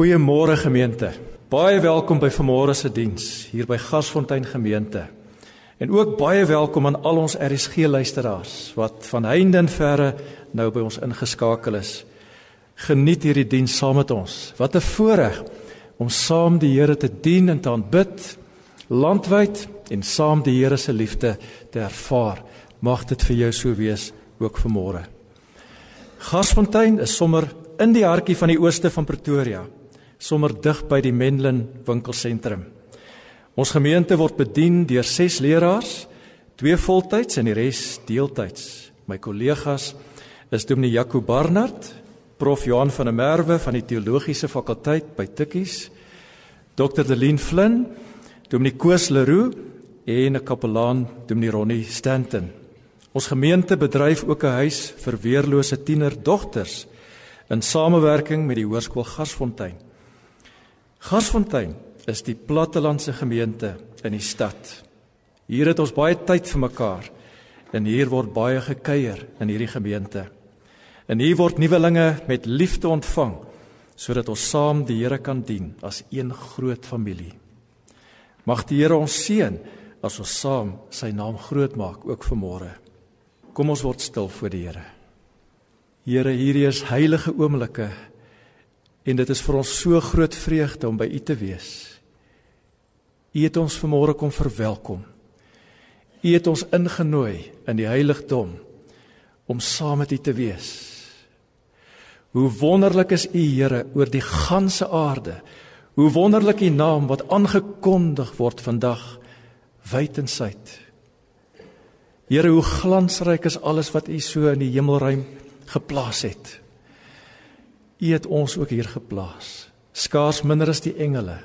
Goeiemôre gemeente. Baie welkom by vanmôre se diens hier by Gasfontein Gemeente. En ook baie welkom aan al ons RSG luisteraars wat van heinde en verre nou by ons ingeskakel is. Geniet hierdie diens saam met ons. Wat 'n voorreg om saam die Here te dien en te aanbid landwyd en saam die Here se liefde te ervaar. Mag dit vir jou so wees ook vanmôre. Gasfontein is sommer in die hartjie van die ooste van Pretoria sommer dig by die Menlyn winkelsentrum. Ons gemeente word bedien deur 6 leraars, twee voltyds en die res deeltyds. My kollegas is Dominee Jaco Barnard, Prof Johan van der Merwe van die teologiese fakulteit by Tikkies, Dr Delien Flynn, Dominee Koos Leroux en 'n kapelaan Dominee Ronnie Stanton. Ons gemeente bedryf ook 'n huis vir weerlose tienerdogters in samewerking met die Hoërskool Gasfontein. Gasfontein is die plattelandse gemeente in die stad. Hier het ons baie tyd vir mekaar en hier word baie gekuier in hierdie gemeente. En hier word nuwelinge met liefde ontvang sodat ons saam die Here kan dien as een groot familie. Mag die Here ons seën as ons saam sy naam groot maak ook vanmôre. Kom ons word stil voor die Here. Here, hierdie is heilige oomblikke En dit is vir ons so groot vreugde om by U te wees. U het ons vanmôre kom verwelkom. U het ons ingenooi in die heiligdom om saam met U te wees. Hoe wonderlik is U Here oor die ganse aarde. Hoe wonderlik U naam wat aangekondig word vandag wyd en suid. Here, hoe glansryk is alles wat U so in die hemelruim geplaas het. U het ons ook hier geplaas. Skaars minder as die engele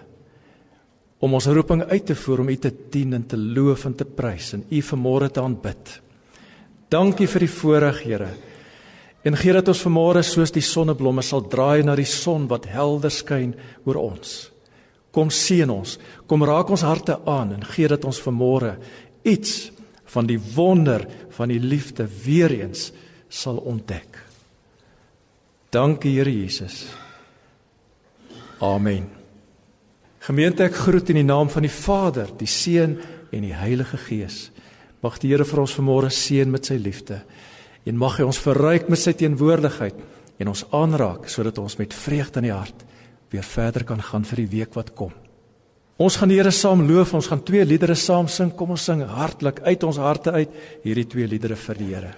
om ons roeping uit te voer om U te dien en te loof en te prys en U vanmôre te aanbid. Dankie vir die voorreg, Here. En gee dat ons vanmôre soos die sonneblomme sal draai na die son wat helder skyn oor ons. Kom seën ons, kom raak ons harte aan en gee dat ons vanmôre iets van die wonder van die liefde weer eens sal ontdek. Dankie Here Jesus. Amen. Gemeente ek groet in die naam van die Vader, die Seun en die Heilige Gees. Mag die Here vir ons vanmôre seën met sy liefde en mag hy ons verryk met sy teenwoordigheid en ons aanraak sodat ons met vreugde in die hart weer verder kan gaan vir die week wat kom. Ons gaan die Here saam loof, ons gaan twee liedere saam sing. Kom ons sing hartlik uit ons harte uit hierdie twee liedere vir die Here.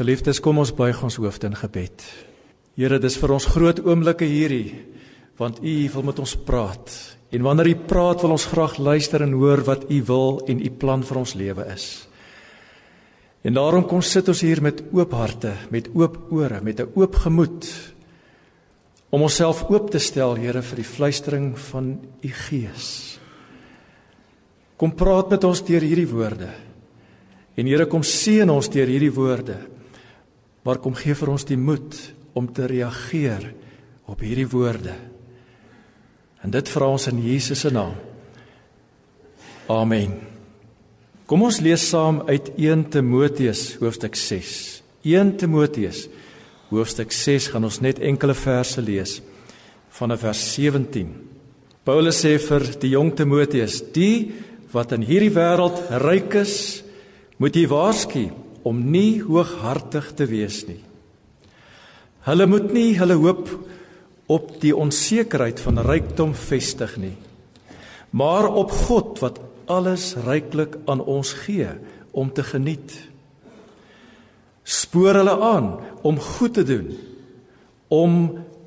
Geliefdes, kom ons buig ons hoofde in gebed. Here, dis vir ons groot oomblikke hierdie want U wil met ons praat. En wanneer U praat, wil ons graag luister en hoor wat U wil en U plan vir ons lewe is. En daarom kom sit ons hier met oop harte, met oop ore, met 'n oop gemoed om onsself oop te stel, Here, vir die fluistering van U Gees. Kom praat met ons deur hierdie woorde. En Here, kom seën ons deur hierdie woorde. Maar kom gee vir ons die moed om te reageer op hierdie woorde. En dit vra ons in Jesus se naam. Amen. Kom ons lees saam uit 1 Timoteus hoofstuk 6. 1 Timoteus hoofstuk 6 gaan ons net enkele verse lees vanaf vers 17. Paulus sê vir die jong Timoteus: "Die wat in hierdie wêreld ryk is, moet jy waarsku om nie hooghartig te wees nie. Hulle moet nie hulle hoop op die onsekerheid van rykdom vestig nie, maar op God wat alles ryklik aan ons gee om te geniet. Spoor hulle aan om goed te doen, om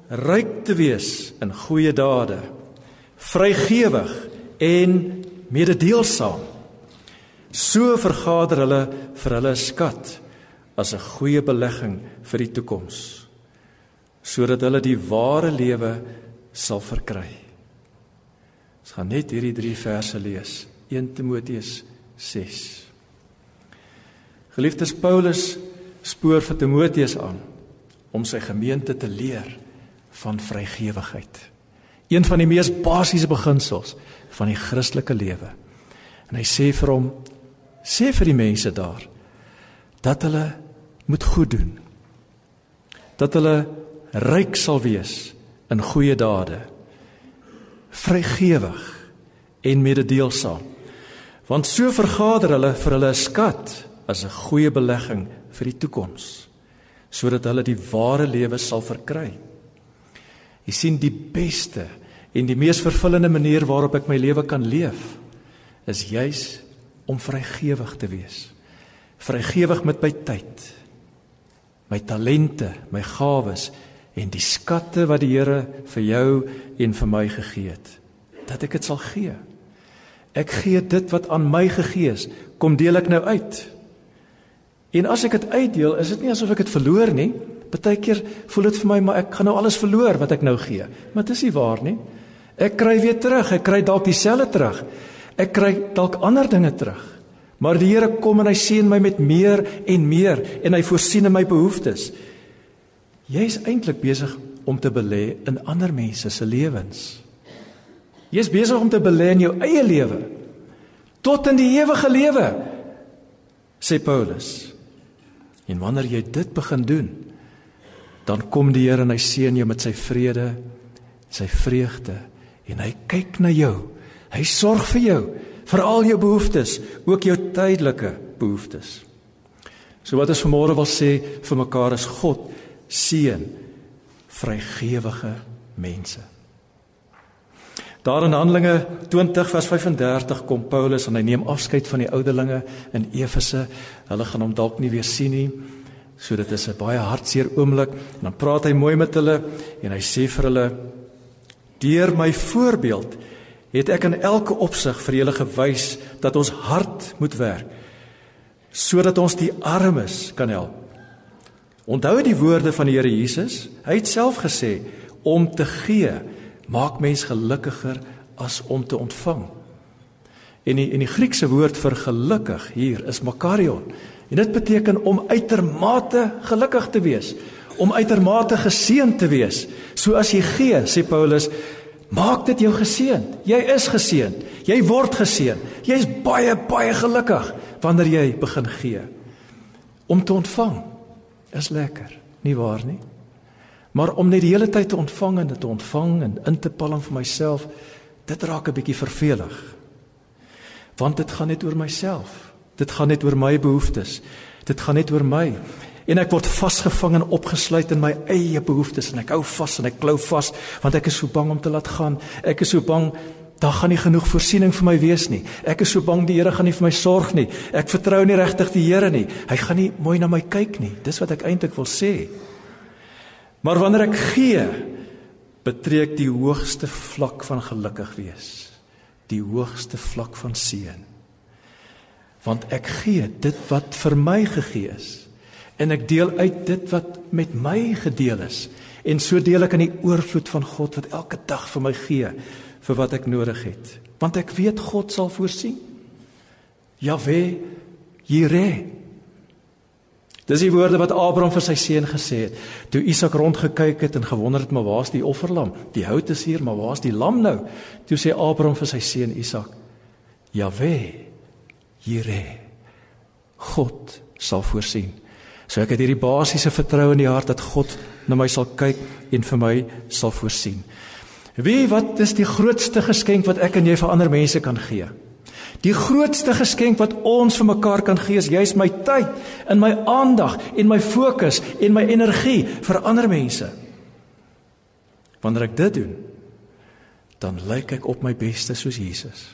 ryk te wees in goeie dade, vrygewig en mededeelsaam So vergader hulle vir hulle skat as 'n goeie belegging vir die toekoms sodat hulle die ware lewe sal verkry. Ons gaan net hierdie 3 verse lees. 1 Timoteus 6. Geliefdes Paulus spoor vir Timoteus aan om sy gemeente te leer van vrygewigheid. Een van die mees basiese beginsels van die Christelike lewe. En hy sê vir hom sê vir die mense daar dat hulle moet goed doen. Dat hulle ryk sal wees in goeie dade. Vrygewig en mededeelsaam. Want so vergader hulle vir hulle 'n skat as 'n goeie belegging vir die toekoms sodat hulle die ware lewe sal verkry. Jy sien die beste en die mees vervullende manier waarop ek my lewe kan leef is juis om vrygewig te wees. Vrygewig met my tyd, my talente, my gawes en die skatte wat die Here vir jou en vir my gegee het, dat ek dit sal gee. Ek gee dit wat aan my gegee is, kom deel ek nou uit. En as ek dit uitdeel, is dit nie asof ek dit verloor nie. Partykeer voel dit vir my maar ek gaan nou alles verloor wat ek nou gee. Maar dit is nie waar nie. Ek kry weer terug, ek kry dalk dieselfde terug. Ek kry dalk ander dinge terug. Maar die Here kom en hy seën my met meer en meer en hy voorsien my behoeftes. Jy is eintlik besig om te belê in ander mense se lewens. Jy is besig om te belê in jou eie lewe tot in die ewige lewe, sê Paulus. En wanneer jy dit begin doen, dan kom die Here en hy seën jou met sy vrede, sy vreugde en hy kyk na jou Hy sorg vir jou, vir al jou behoeftes, ook jou tydelike behoeftes. So wat ons vanmôre wil sê vir mekaar is God seën vrygewige mense. Daar in Handelinge 20 vers 35 kom Paulus en hy neem afskeid van die ouderlinge in Efese. Hulle gaan hom dalk nie weer sien nie. So dit is 'n baie hartseer oomblik en dan praat hy mooi met hulle en hy sê vir hulle: "Deur my voorbeeld het ek in elke opsig vir julle gewys dat ons hard moet werk sodat ons die armes kan help. Onthou die woorde van die Here Jesus? Hy het self gesê om te gee maak mens gelukkiger as om te ontvang. En die en die Griekse woord vir gelukkig hier is makarion. En dit beteken om uitermate gelukkig te wees, om uitermate geseën te wees. So as jy gee, sê Paulus, Maak dit jou geseën. Jy is geseën. Jy word geseën. Jy's baie baie gelukkig wanneer jy begin gee. Om te ontvang is lekker, nie waar nie? Maar om net die hele tyd te ontvang en te ontvang en in te palm vir myself, dit raak 'n bietjie vervelig. Want dit gaan net oor myself. Dit gaan net oor my behoeftes. Dit gaan net oor my en ek word vasgevang en opgesluit in my eie behoeftes en ek hou vas en ek klou vas want ek is so bang om te laat gaan. Ek is so bang daar gaan nie genoeg voorsiening vir my wees nie. Ek is so bang die Here gaan nie vir my sorg nie. Ek vertrou nie regtig die Here nie. Hy gaan nie mooi na my kyk nie. Dis wat ek eintlik wil sê. Maar wanneer ek gee, betrek die hoogste vlak van gelukkig wees. Die hoogste vlak van seën. Want ek gee dit wat vir my gegee is en ek deel uit dit wat met my gedeel is. En so deel ek in die oorvloed van God wat elke dag vir my gee vir wat ek nodig het. Want ek weet God sal voorsien. Jahwe Jireh Dis die woorde wat Abraham vir sy seun gesê het. Toe Isak rondgekyk het en gewonder het maar waar's die offerlam? Die hout is hier maar waar's die lam nou? Toe sê Abraham vir sy seun Isak Jahwe Jireh God sal voorsien So ek het hierdie basiese vertroue in die hart dat God na my sal kyk en vir my sal voorsien. Wie wat is die grootste geskenk wat ek en jy vir ander mense kan gee? Die grootste geskenk wat ons vir mekaar kan gee is juis my tyd en my aandag en my fokus en my energie vir ander mense. Wanneer ek dit doen, dan lyk ek op my beste soos Jesus.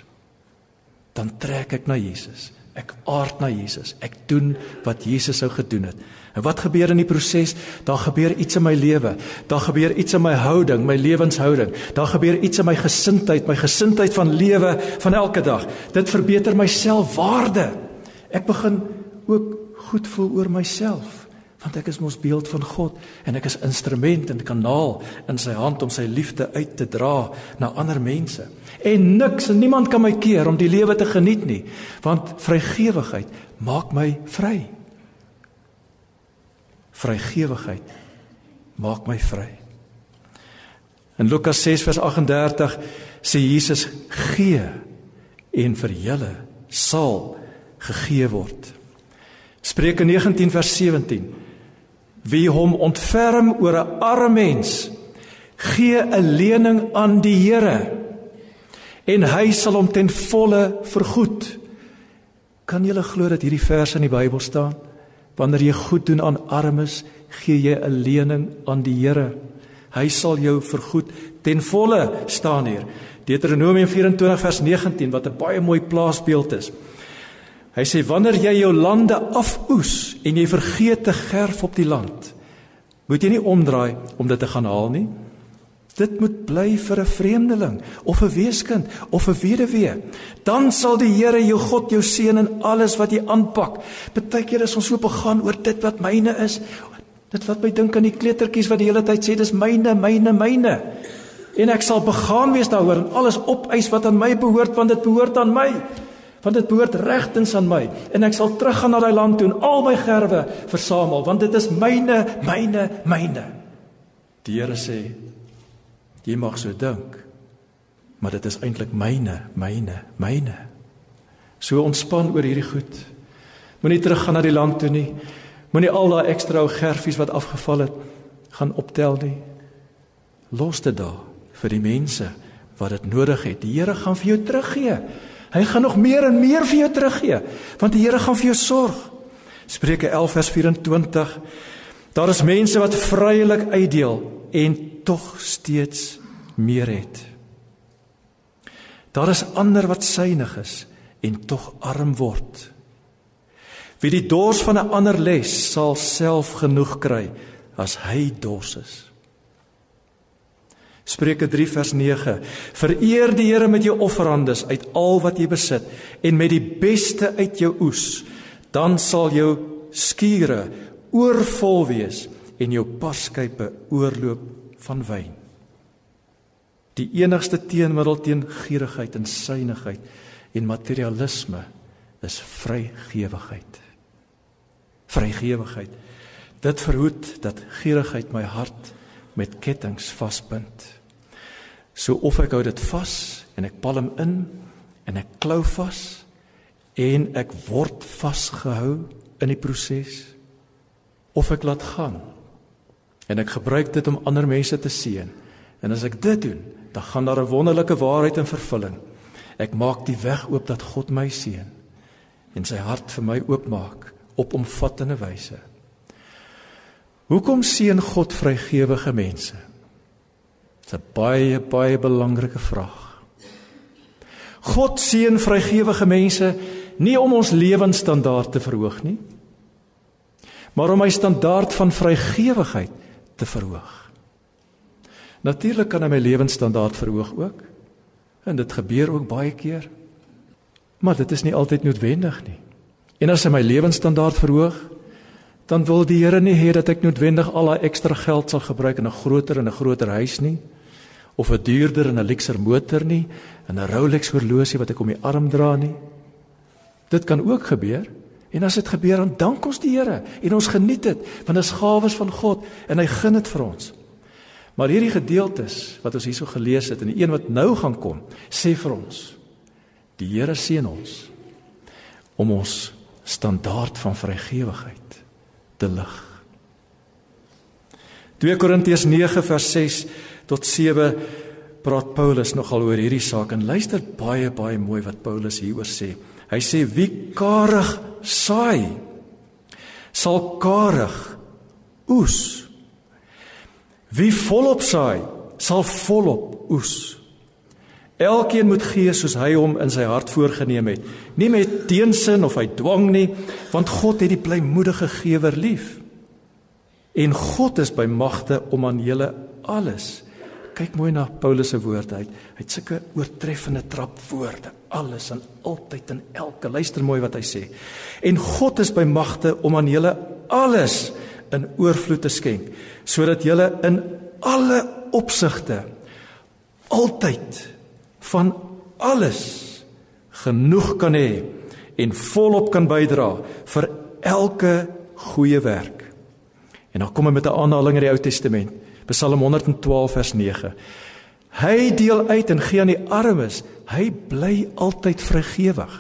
Dan trek ek na Jesus. Ek aard na Jesus. Ek doen wat Jesus sou gedoen het. En wat gebeur in die proses? Daar gebeur iets in my lewe. Daar gebeur iets in my houding, my lewenshouding. Daar gebeur iets in my gesindheid, my gesindheid van lewe van elke dag. Dit verbeter my selfwaarde. Ek begin ook goed voel oor myself want ek is mos beeld van God en ek is instrument en kanaal in sy hand om sy liefde uit te dra na ander mense. En niks en niemand kan my keer om die lewe te geniet nie, want vrygewigheid maak my vry. Vrygewigheid maak my vry. In Lukas 6 vers 38 sê Jesus gee en vir julle sal gegee word. Spreuke 19 vers 17 Wie hom ontferm oor 'n arme mens, gee 'n lening aan die Here en hy sal hom ten volle vergoed. Kan jy glo dat hierdie vers in die Bybel staan? Wanneer jy goed doen aan armes, gee jy 'n lening aan die Here. Hy sal jou vergoed ten volle staan hier. Deuteronomium 24 vers 19 wat 'n baie mooi plaasbeeld is. Hy sê wanneer jy jou lande afoes en jy vergeet te gerf op die land, moet jy nie omdraai om dit te gaan haal nie. Dit moet bly vir 'n vreemdeling of 'n weeskind of 'n weduwee. Dan sal die Here jou God jou seën in alles wat jy aanpak. Partykeer is ons so begaan oor dit wat myne is. Dit laat my dink aan die kleutertjies wat die hele tyd sê dis myne, myne, myne. En ek sal begaan wees daaroor en alles opeis wat aan my behoort want dit behoort aan my want dit behoort regtens aan my. En ek sal teruggaan na daai land toe en al my gerwe versamel want dit is myne myne myne. Die Here sê jy mag so dink maar dit is eintlik myne myne myne. So ontspan oor hierdie goed. Moenie teruggaan na die land toe nie. Moenie al daai ekstra ou gerfies wat afgeval het gaan optel nie. Los dit daar vir die mense wat dit nodig het. Die Here gaan vir jou teruggee Hy gaan nog meer en meer vir jou teruggee, want die Here gaan vir jou sorg. Spreuke 11 vers 24. Daar is mense wat vrylik uitdeel en tog steeds meer het. Daar is ander wat synig is en tog arm word. Wie die dors van 'n ander les sal self genoeg kry as hy dors is. Spreuke 3 vers 9. Vereer die Here met jou offerandes uit al wat jy besit en met die beste uit jou oes, dan sal jou skure oorvol wees en jou paskype oorloop van wyn. Die enigste teenmiddel teen gierigheid en suinigheid en materialisme is vrygewigheid. Vrygewigheid. Dit verhoed dat gierigheid my hart met kettinge vasbind. So of ek hou dit vas en ek palm in en ek klou vas en ek word vasgehou in die proses of ek laat gaan en ek gebruik dit om ander mense te seën. En as ek dit doen, dan gaan daar 'n wonderlike waarheid in vervulling. Ek maak die weg oop dat God my seën en sy hart vir my oopmaak op omvattende wyse. Hoekom seën God vrygewige mense? Dis 'n baie baie belangrike vraag. God seën vrygewige mense nie om ons lewensstandaard te verhoog nie, maar om hy standaard van vrygewigheid te verhoog. Natuurlik kan hy my lewensstandaard verhoog ook. En dit gebeur ook baie keer. Maar dit is nie altyd noodwendig nie. En as hy my lewensstandaard verhoog, dan wil die Here nie hê dat ek noodwendig al daai ekstra geld sal gebruik in 'n groter en 'n groter huis nie of 'n duurder en 'n luxer motor nie en 'n Rolex horlosie wat ek om die arm dra nie. Dit kan ook gebeur. En as dit gebeur, dan dank ons die Here en ons geniet dit want dit is gawes van God en hy gun dit vir ons. Maar hierdie gedeeltes wat ons hierso gelees het en die een wat nou gaan kom, sê vir ons die Here seën ons om ons standaard van vrygewigheid te lig. 2 Korintiërs 9 vers 6 tot 7 praat Paulus nogal oor hierdie saak en luister baie baie mooi wat Paulus hieroor sê. Hy sê wie karig saai sal karig oes. Wie volop saai sal volop oes. Elkeen moet gee soos hy hom in sy hart voorgenem het, nie met teensin of uit dwang nie, want God het die blymoedige gewer lief. En God is by magte om aan julle alles. Kyk mooi na Paulus se woorde uit. Hy het sulke oortreffende trapwoorde. Alles en altyd en elke. Luister mooi wat hy sê. En God is by magte om aan julle alles in oorvloed te skenk, sodat julle in alle opsigte altyd van alles genoeg kan hê en volop kan bydra vir elke goeie werk. En dan kom hy met 'n aanhaling uit die Ou Testament, Psalm 112 vers 9. Hy deel uit en gee aan die armes. Hy bly altyd vrygewig.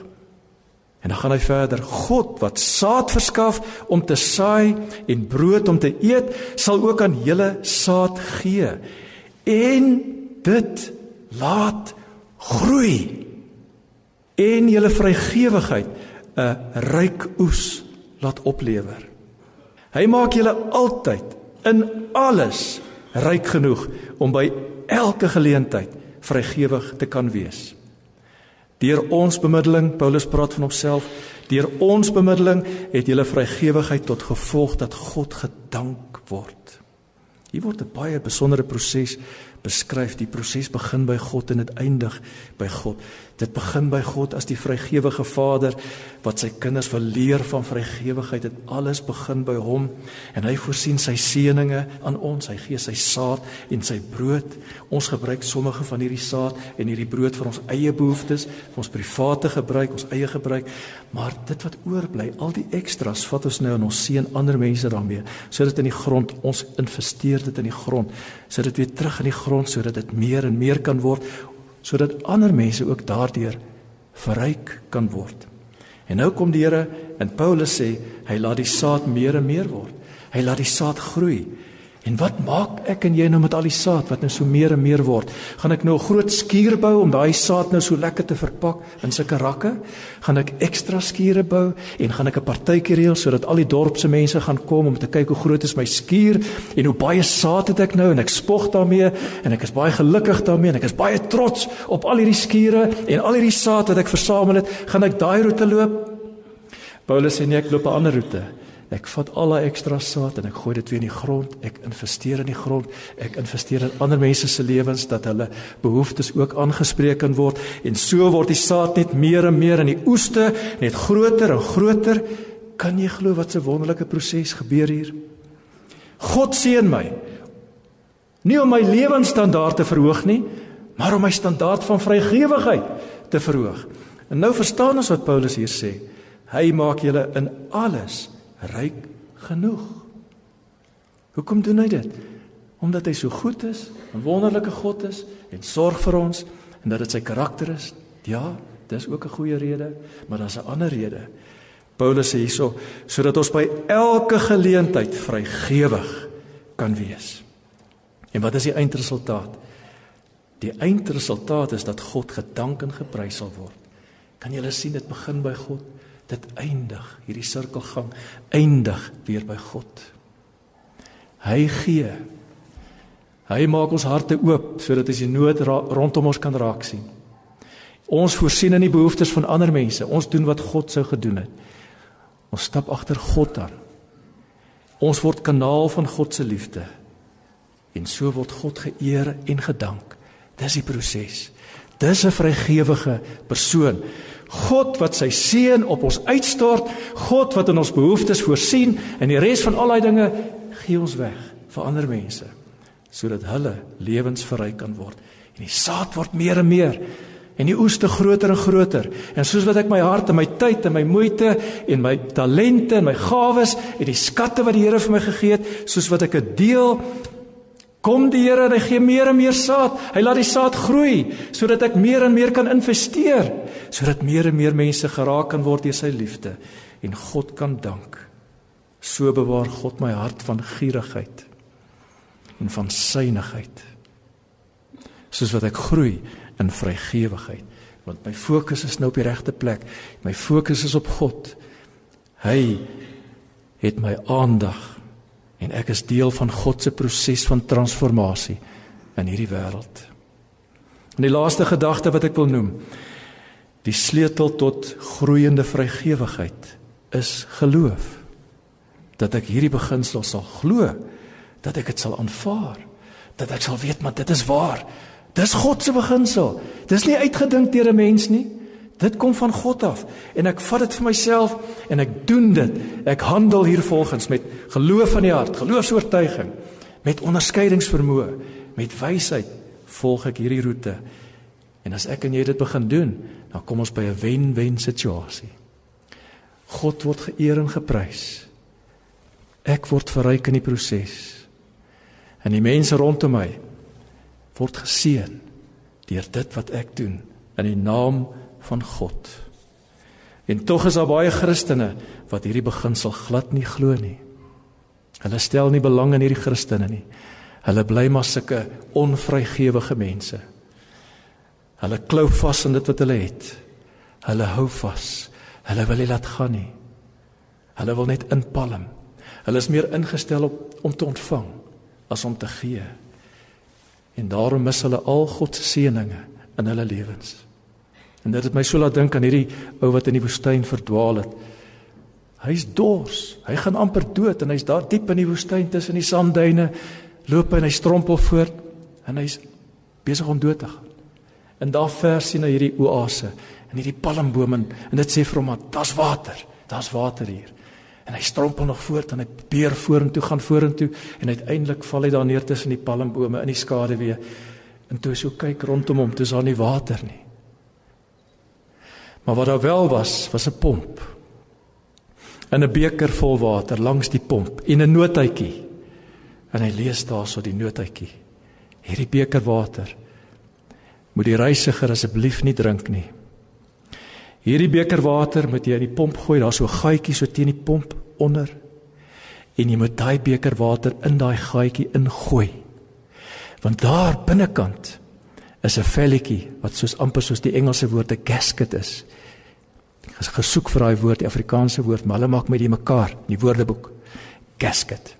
En dan gaan hy verder: God wat saad verskaf om te saai en brood om te eet, sal ook aan julle saad gee. En dit laat groei en julle vrygewigheid 'n ryk oes laat oplewer. Hy maak julle altyd in alles ryk genoeg om by elke geleentheid vrygewig te kan wees. Deur ons bemiddeling, Paulus praat van homself, deur ons bemiddeling het julle vrygewigheid tot gevolg dat God gedank word. Hier word 'n baie besondere proses beskryf die proses begin by God en dit eindig by God. Dit begin by God as die vrygewige Vader wat sy kinders wil leer van vrygewigheid. Dit alles begin by hom en hy voorsien sy seëninge aan ons. Hy gee sy saad en sy brood. Ons gebruik sommige van hierdie saad en hierdie brood vir ons eie behoeftes, vir ons private gebruik, ons eie gebruik. Maar dit wat oorbly, al die ekstras, vat ons nou en ons seën ander mense daarmee sodat in die grond ons investeer dit in die grond sodat dit weer terug in die grond sodat dit meer en meer kan word sodat ander mense ook daardeur verryk kan word. En nou kom die Here en Paulus sê hy laat die saad meer en meer word. Hy laat die saad groei. En wat maak ek en jy nou met al die saad wat nou so meer en meer word? Gaan ek nou 'n groot skuur bou om daai saad nou so lekker te verpak in sulke rakke? Gaan ek ekstra skure bou en gaan ek 'n partytjie reël sodat al die dorp se mense gaan kom om te kyk hoe groot is my skuur en hoe baie saad het ek nou en ek spog daarmee en ek is baie gelukkig daarmee en ek is baie trots op al hierdie skure en al hierdie saad wat ek versamel het, gaan ek daai roete loop? Paulus sê nee, ek loop 'n ander roete. Ek vat al daai ekstra saad en ek gooi dit weer in die grond. Ek investeer in die grond. Ek investeer in ander mense se lewens dat hulle behoeftes ook aangespreek kan word en so word die saad net meer en meer en die oeste net groter en groter. Kan jy glo wat 'n wonderlike proses gebeur hier? God seën my. Nie om my lewensstandaard te verhoog nie, maar om my standaard van vrygewigheid te verhoog. En nou verstaan ons wat Paulus hier sê. Hy maak julle in alles ryk genoeg. Hoekom doen hy dit? Omdat hy so goed is, 'n wonderlike God is en sorg vir ons en dat dit sy karakter is. Ja, dis ook 'n goeie rede, maar daar's 'n ander rede. Paulus sê hierso sodat ons by elke geleentheid vrygewig kan wees. En wat is die eindresultaat? Die eindresultaat is dat God gedank en geprys sal word. Kan julle sien dit begin by God? Dit eindig hierdie sirkelgang eindig weer by God. Hy gee. Hy maak ons harte oop sodat as die nood rondom ons kan raak sien. Ons voorsien in die behoeftes van ander mense. Ons doen wat God sou gedoen het. Ons stap agter God aan. Ons word kanaal van God se liefde. En so word God geëer en gedank. Dis die proses. Dis 'n vrygewige persoon. God wat sy seën op ons uitstort, God wat in ons behoeftes voorsien en die res van al daai dinge gee ons weg vir ander mense sodat hulle lewens verryk kan word. En die saad word meer en meer en die oes te groter en groter. En soos wat ek my hart en my tyd en my moeite en my talente en my gawes en die skatte wat die Here vir my gegee het, soos wat ek dit deel, kom die Here en hy gee meer en meer saad. Hy laat die saad groei sodat ek meer en meer kan investeer, sodat meer en meer mense geraak kan word deur sy liefde en God kan dank. So bewaar God my hart van gierigheid en van synigheid. Soos wat ek groei in vrygewigheid want my fokus is nou op die regte plek. My fokus is op God. Hy het my aandag en ek is deel van God se proses van transformasie in hierdie wêreld. En die laaste gedagte wat ek wil noem, die sleutel tot groeiende vrygewigheid is geloof. Dat ek hierdie beginsel sal glo, dat ek dit sal aanvaar, dat ek sal weet maar dit is waar. Dis God se beginsel. Dis nie uitgedink deur 'n mens nie. Dit kom van God af en ek vat dit vir myself en ek doen dit. Ek handel hier volgens met geloof in die hart, geloofs-oortuiging, met onderskeidingsvermoë, met wysheid volg ek hierdie roete. En as ek en jy dit begin doen, dan kom ons by 'n wen-wen situasie. God word geëer en geprys. Ek word verryk in die proses. En die mense rondom my word geseën deur dit wat ek doen in die naam van God. En tog is daar baie Christene wat hierdie beginsel glad nie glo nie. Hulle stel nie belang in hierdie Christene nie. Hulle bly maar sulke onvrygewige mense. Hulle klou vas aan dit wat hulle het. Hulle hou vas. Hulle wil nie laat gaan nie. Hulle wil net inpalm. Hulle is meer ingestel op om te ontvang as om te gee. En daarom mis hulle al God se seëninge in hulle lewens. En dit het my so laat dink aan hierdie ou wat in die woestyn verdwaal het. Hy's dors. Hy gaan amper dood en hy's daar diep in die woestyn tussen die sandduine loop en hy strompel voort en hy's besig om dood te gaan. En daar ver sien hy hierdie oase en hierdie palmbome en dit sê vir hom dat daar's water. Daar's water hier. En hy strompel nog voort en hy beer vorentoe gaan vorentoe en uiteindelik val hy daar neer tussen die palmbome in die skaduwee. En toe hy so kyk rondom hom, toe is daar nie water nie. Maar wat daar wel was, was 'n pomp. En 'n beker vol water langs die pomp en 'n nootjie. En hy lees daarso die nootjie. Hierdie beker water moet die reisiger asseblief nie drink nie. Hierdie beker water moet jy in die pomp gooi, daar's so 'n gaatjie so teen die pomp onder. En jy moet daai beker water in daai gaatjie ingooi. Want daar binnekant is 'n velletjie wat soos amper soos die Engelse woord 'n gasket is. Ek het gesoek vir daai woord, die Afrikaanse woord, maar hulle maak met die mekaar, die woordeboek gasket.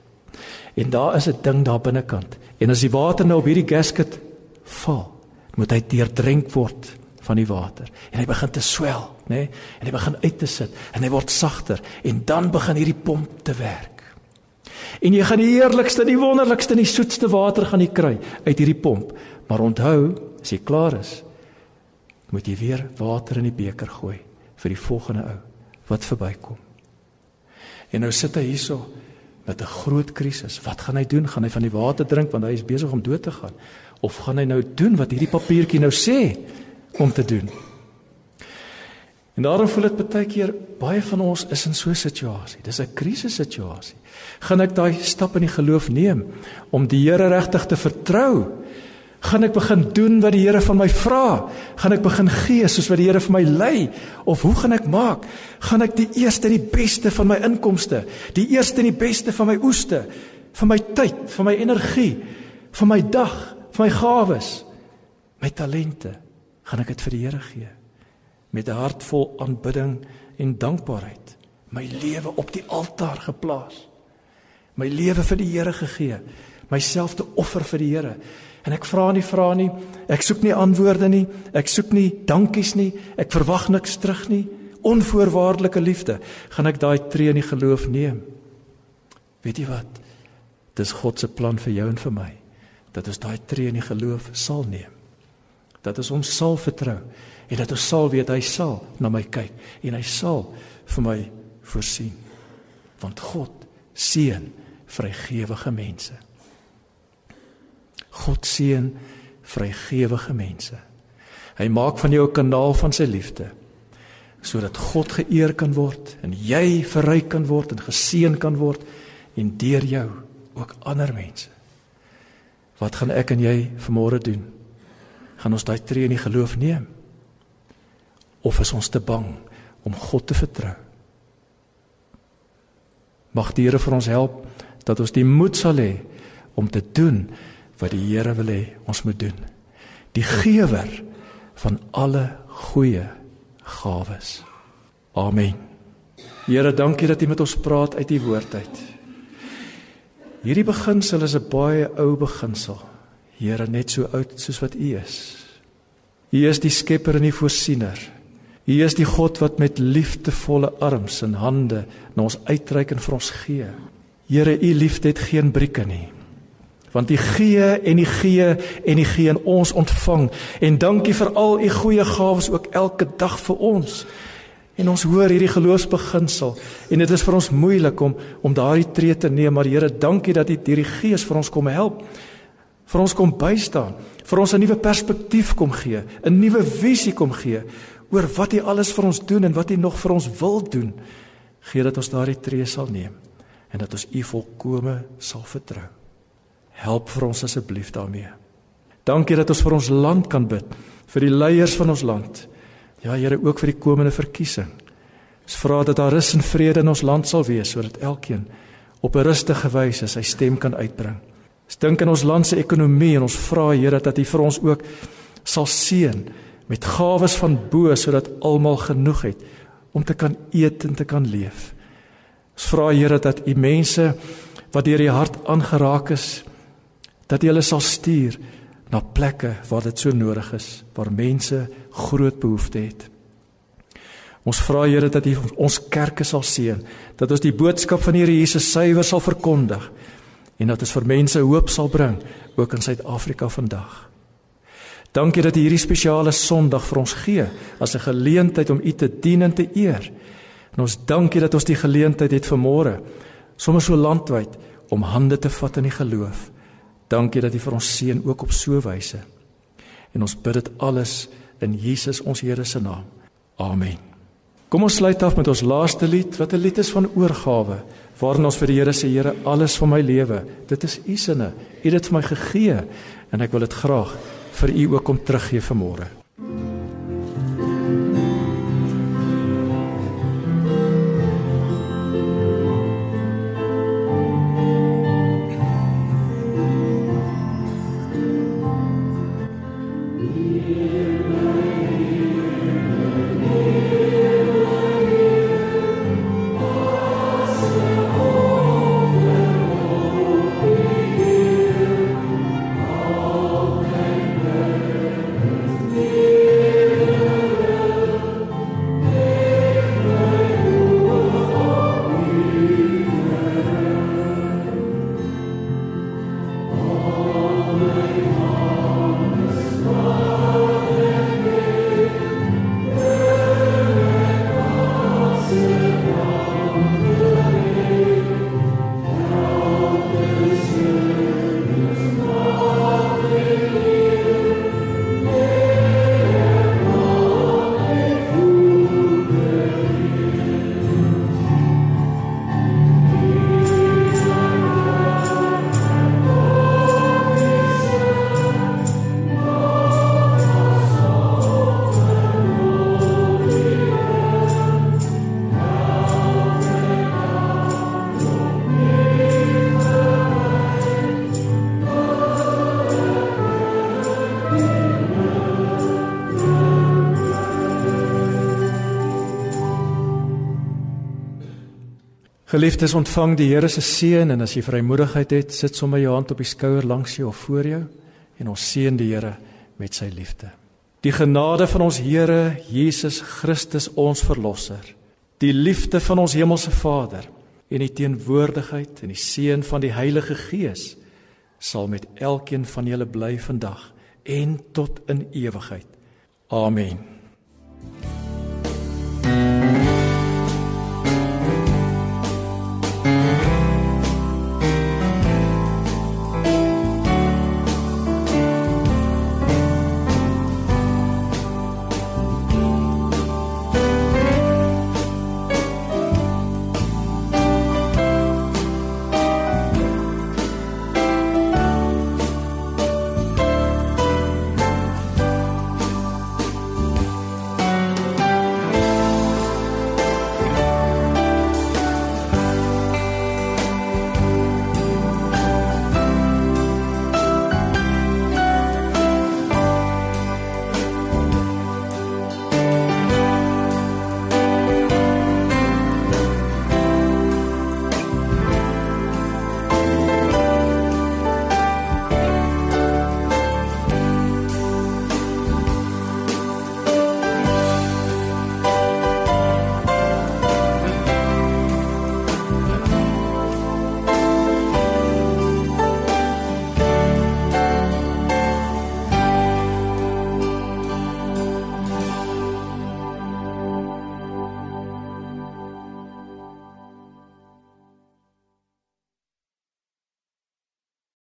En daar is 'n ding daar binnekant. En as die water nou op hierdie gasket val, moet hy deurdrink word van die water en hy begin te swel, nê? Nee? En hy begin uit te sit en hy word sagter en dan begin hierdie pomp te werk. En jy gaan die heerlikste, die wonderlikste, die soetste water gaan jy kry uit hierdie pomp. Maar onthou, as jy klaar is, moet jy weer water in die beker gooi vir die volgende ou wat verbykom. En nou sit hy hierso met 'n groot krisis. Wat gaan hy doen? Gaan hy van die water drink want hy is besig om dood te gaan? Of gaan hy nou doen wat hierdie papiertjie nou sê? om te doen. En daarom voel dit baie keer baie van ons is in so 'n situasie. Dis 'n krisissituasie. Gaan ek daai stap in die geloof neem om die Here regtig te vertrou? Gaan ek begin doen wat die Here van my vra? Gaan ek begin gee soos wat die Here vir my lei? Of hoe gaan ek maak? Gaan ek die eerste en die beste van my inkomste, die eerste en die beste van my oeste, van my tyd, van my energie, van my dag, van my gawes, my talente gaan ek dit vir die Here gee met 'n hart vol aanbidding en dankbaarheid my lewe op die altaar geplaas my lewe vir die Here gegee myself te offer vir die Here En ek vra nie vra nie. Ek soek nie antwoorde nie. Ek soek nie dankies nie. Ek verwag niks terug nie. Onvoorwaardelike liefde gaan ek daai tree in die geloof neem. Weet jy wat? Dis God se plan vir jou en vir my. Dat ons daai tree in die geloof sal neem. Dat ons hom sal vertrou en dat ons sal weet hy sal na my kyk en hy sal vir my voorsien. Want God seën vrygewige mense. God seën vrygewige mense. Hy maak van jou 'n kanaal van sy liefde sodat God geëer kan word en jy verryk kan word en geseën kan word en deur jou ook ander mense. Wat gaan ek en jy vanmôre doen? Gaan ons daai tree in die geloof neem? Of is ons te bang om God te vertrou? Mag die Here vir ons help dat ons die moed sal hê om te doen wat die Here wil hê ons moet doen. Die gewer van alle goeie gawes. Amen. Here, dankie dat U met ons praat uit U woord uit. Hierdie beginsel is 'n baie ou beginsel. Here, net so oud soos wat U is. U is die skepper en die voorsiener. U is die God wat met liefdevolle arms en hande na ons uitreik en vir ons gee. Here, U liefde het geen brieke nie want U gee en U gee en U gee en ons ontvang en dankie vir al U goeie gawes ook elke dag vir ons. En ons hoor hierdie geloofsbeginsel en dit is vir ons moeilik om om daardie tree te neem, maar Here, dankie dat U hierdie Gees vir ons kom help. Vir ons kom bystaan, vir ons 'n nuwe perspektief kom gee, 'n nuwe visie kom gee oor wat U alles vir ons doen en wat U nog vir ons wil doen. Gee dat ons daardie tree sal neem en dat ons U volkome sal vertrou. Help vir ons asseblief daarmee. Dankie dat ons vir ons land kan bid, vir die leiers van ons land. Ja Here, ook vir die komende verkiesing. Ons vra dat daar rus en vrede in ons land sal wees sodat elkeen op 'n rustige wyse sy stem kan uitbring. Ons dink in ons land se ekonomie en ons vra Here dat U vir ons ook sal seën met gawes van bo sodat almal genoeg het om te kan eet en te kan leef. Ons vra Here dat U mense wat deur die hart aangeraak is dat jy hulle sal stuur na plekke waar dit so nodig is, waar mense groot behoeftes het. Ons vra Here dat U ons kerke sal seën, dat ons die boodskap van Here Jesus suiwer sal verkondig en dat ons vir mense hoop sal bring ook in Suid-Afrika vandag. Dankie dat U hierdie spesiale Sondag vir ons gee as 'n geleentheid om U te dien en te eer. En ons dankie dat ons die geleentheid het vanmôre sommer so landwyd om hande te vat in die geloof. Dankie dat U vir ons seën ook op so wyse. En ons bid dit alles in Jesus ons Here se naam. Amen. Kom ons sluit af met ons laaste lied wat 'n lied is van oorgawe waarin ons vir die Here sê Here alles van my lewe dit is U sinne. U het dit vir my gegee en ek wil dit graag vir U ook kom teruggee vanmôre. Geliefdes, ontvang die Here se seën en as jy vrymoedigheid het, sit sommer jou hand op die skouer langs jou of voor jou en ons seën die Here met sy liefde. Die genade van ons Here Jesus Christus ons verlosser, die liefde van ons hemelse Vader en die teenwoordigheid en die seën van die Heilige Gees sal met elkeen van julle bly vandag en tot in ewigheid. Amen.